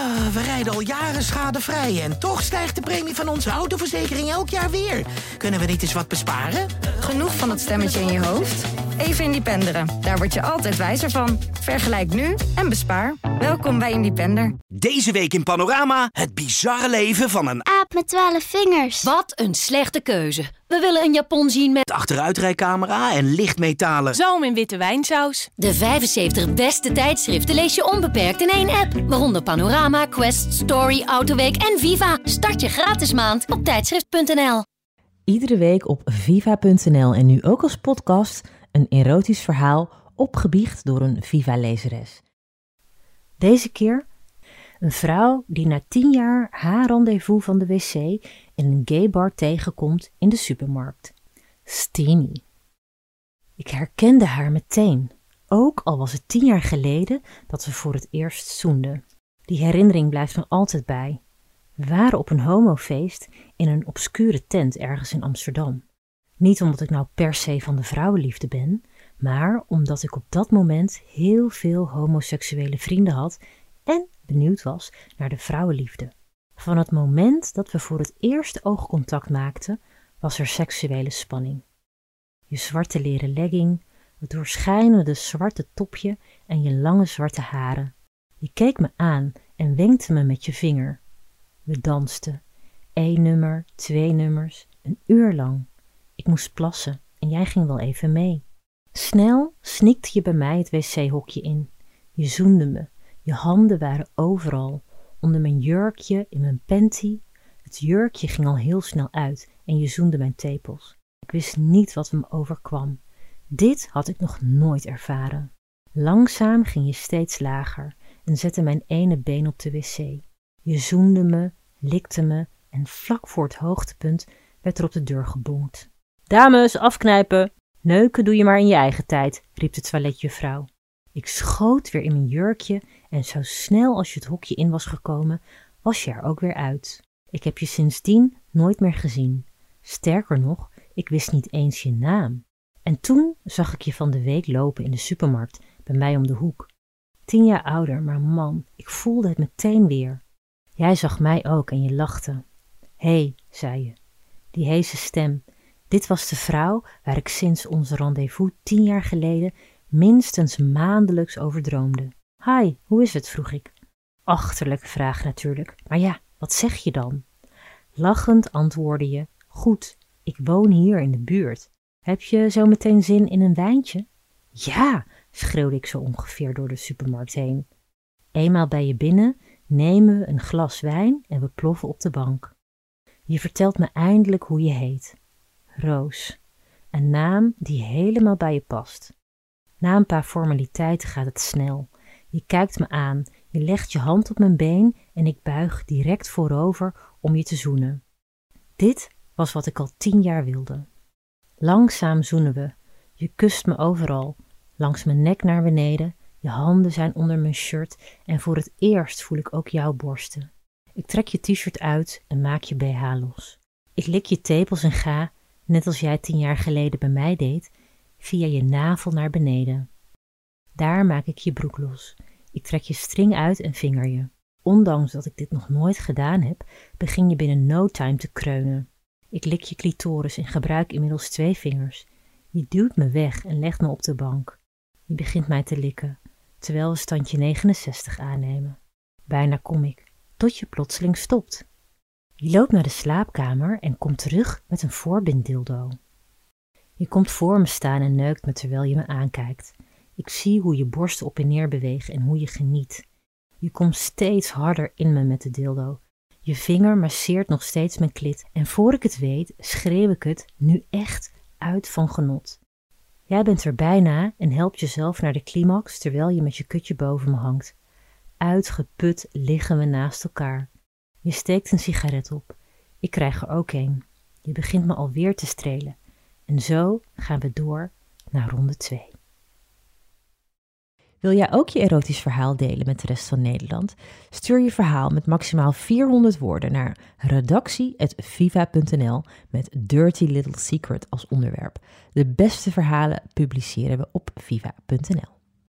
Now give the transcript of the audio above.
Ah, we rijden al jaren schadevrij en toch stijgt de premie van onze autoverzekering elk jaar weer. Kunnen we niet eens wat besparen? Genoeg van dat stemmetje in je hoofd? Even Independeren. Daar word je altijd wijzer van. Vergelijk nu en bespaar. Welkom bij Independer. Deze week in Panorama het bizarre leven van een Aap met twaalf vingers. Wat een slechte keuze. We willen een Japon zien met achteruitrijcamera en lichtmetalen. Zalm in witte wijnsaus. de 75 beste tijdschriften lees je onbeperkt in één app. Waaronder Panorama, Quest, Story, Autoweek en Viva. Start je gratis maand op tijdschrift.nl. Iedere week op viva.nl en nu ook als podcast een erotisch verhaal opgebiecht door een Viva-lezeres. Deze keer een vrouw die na tien jaar haar rendezvous van de wc in een gay bar tegenkomt in de supermarkt. Steenie. Ik herkende haar meteen, ook al was het tien jaar geleden dat we voor het eerst zoenden. Die herinnering blijft me altijd bij. We waren op een homofeest in een obscure tent ergens in Amsterdam. Niet omdat ik nou per se van de vrouwenliefde ben, maar omdat ik op dat moment heel veel homoseksuele vrienden had en benieuwd was naar de vrouwenliefde. Van het moment dat we voor het eerst oogcontact maakten, was er seksuele spanning. Je zwarte leren legging, het doorschijnende zwarte topje en je lange zwarte haren. Je keek me aan en wenkte me met je vinger. We dansten. Eén nummer, twee nummers, een uur lang. Ik moest plassen en jij ging wel even mee. Snel snikte je bij mij het wc-hokje in. Je zoende me. Je handen waren overal. Onder mijn jurkje, in mijn panty. Het jurkje ging al heel snel uit en je zoende mijn tepels. Ik wist niet wat me overkwam. Dit had ik nog nooit ervaren. Langzaam ging je steeds lager en zette mijn ene been op de wc. Je zoende me, likte me en vlak voor het hoogtepunt werd er op de deur gebonkt. Dames, afknijpen! Neuken doe je maar in je eigen tijd, riep de toiletjuffrouw. Ik schoot weer in mijn jurkje en zo snel als je het hokje in was gekomen, was je er ook weer uit. Ik heb je sindsdien nooit meer gezien. Sterker nog, ik wist niet eens je naam. En toen zag ik je van de week lopen in de supermarkt bij mij om de hoek. Tien jaar ouder, maar man, ik voelde het meteen weer. Jij zag mij ook en je lachte. Hé, hey, zei je. Die heese stem. Dit was de vrouw waar ik sinds ons rendezvous tien jaar geleden minstens maandelijks over droomde. Hi, hoe is het? vroeg ik. Achterlijke vraag natuurlijk, maar ja, wat zeg je dan? Lachend antwoordde je: Goed, ik woon hier in de buurt. Heb je zo meteen zin in een wijntje? Ja, schreeuwde ik zo ongeveer door de supermarkt heen. Eenmaal bij je binnen nemen we een glas wijn en we ploffen op de bank. Je vertelt me eindelijk hoe je heet. Roos. Een naam die helemaal bij je past. Na een paar formaliteiten gaat het snel. Je kijkt me aan, je legt je hand op mijn been en ik buig direct voorover om je te zoenen. Dit was wat ik al tien jaar wilde. Langzaam zoenen we. Je kust me overal, langs mijn nek naar beneden, je handen zijn onder mijn shirt en voor het eerst voel ik ook jouw borsten. Ik trek je t-shirt uit en maak je BH los. Ik lik je tepels en ga, net als jij tien jaar geleden bij mij deed, via je navel naar beneden. Daar maak ik je broek los. Ik trek je string uit en vinger je. Ondanks dat ik dit nog nooit gedaan heb, begin je binnen no time te kreunen. Ik lik je clitoris en gebruik inmiddels twee vingers. Je duwt me weg en legt me op de bank. Je begint mij te likken, terwijl we standje 69 aannemen. Bijna kom ik, tot je plotseling stopt. Je loopt naar de slaapkamer en komt terug met een voorbinddildo. Je komt voor me staan en neukt me terwijl je me aankijkt. Ik zie hoe je borsten op en neer bewegen en hoe je geniet. Je komt steeds harder in me met de dildo. Je vinger masseert nog steeds mijn klit en voor ik het weet schreeuw ik het nu echt uit van genot. Jij bent er bijna en helpt jezelf naar de climax terwijl je met je kutje boven me hangt. Uitgeput liggen we naast elkaar. Je steekt een sigaret op. Ik krijg er ook een. Je begint me alweer te strelen. En zo gaan we door naar ronde 2. Wil jij ook je erotisch verhaal delen met de rest van Nederland? Stuur je verhaal met maximaal 400 woorden naar redactie.viva.nl met Dirty Little Secret als onderwerp. De beste verhalen publiceren we op viva.nl.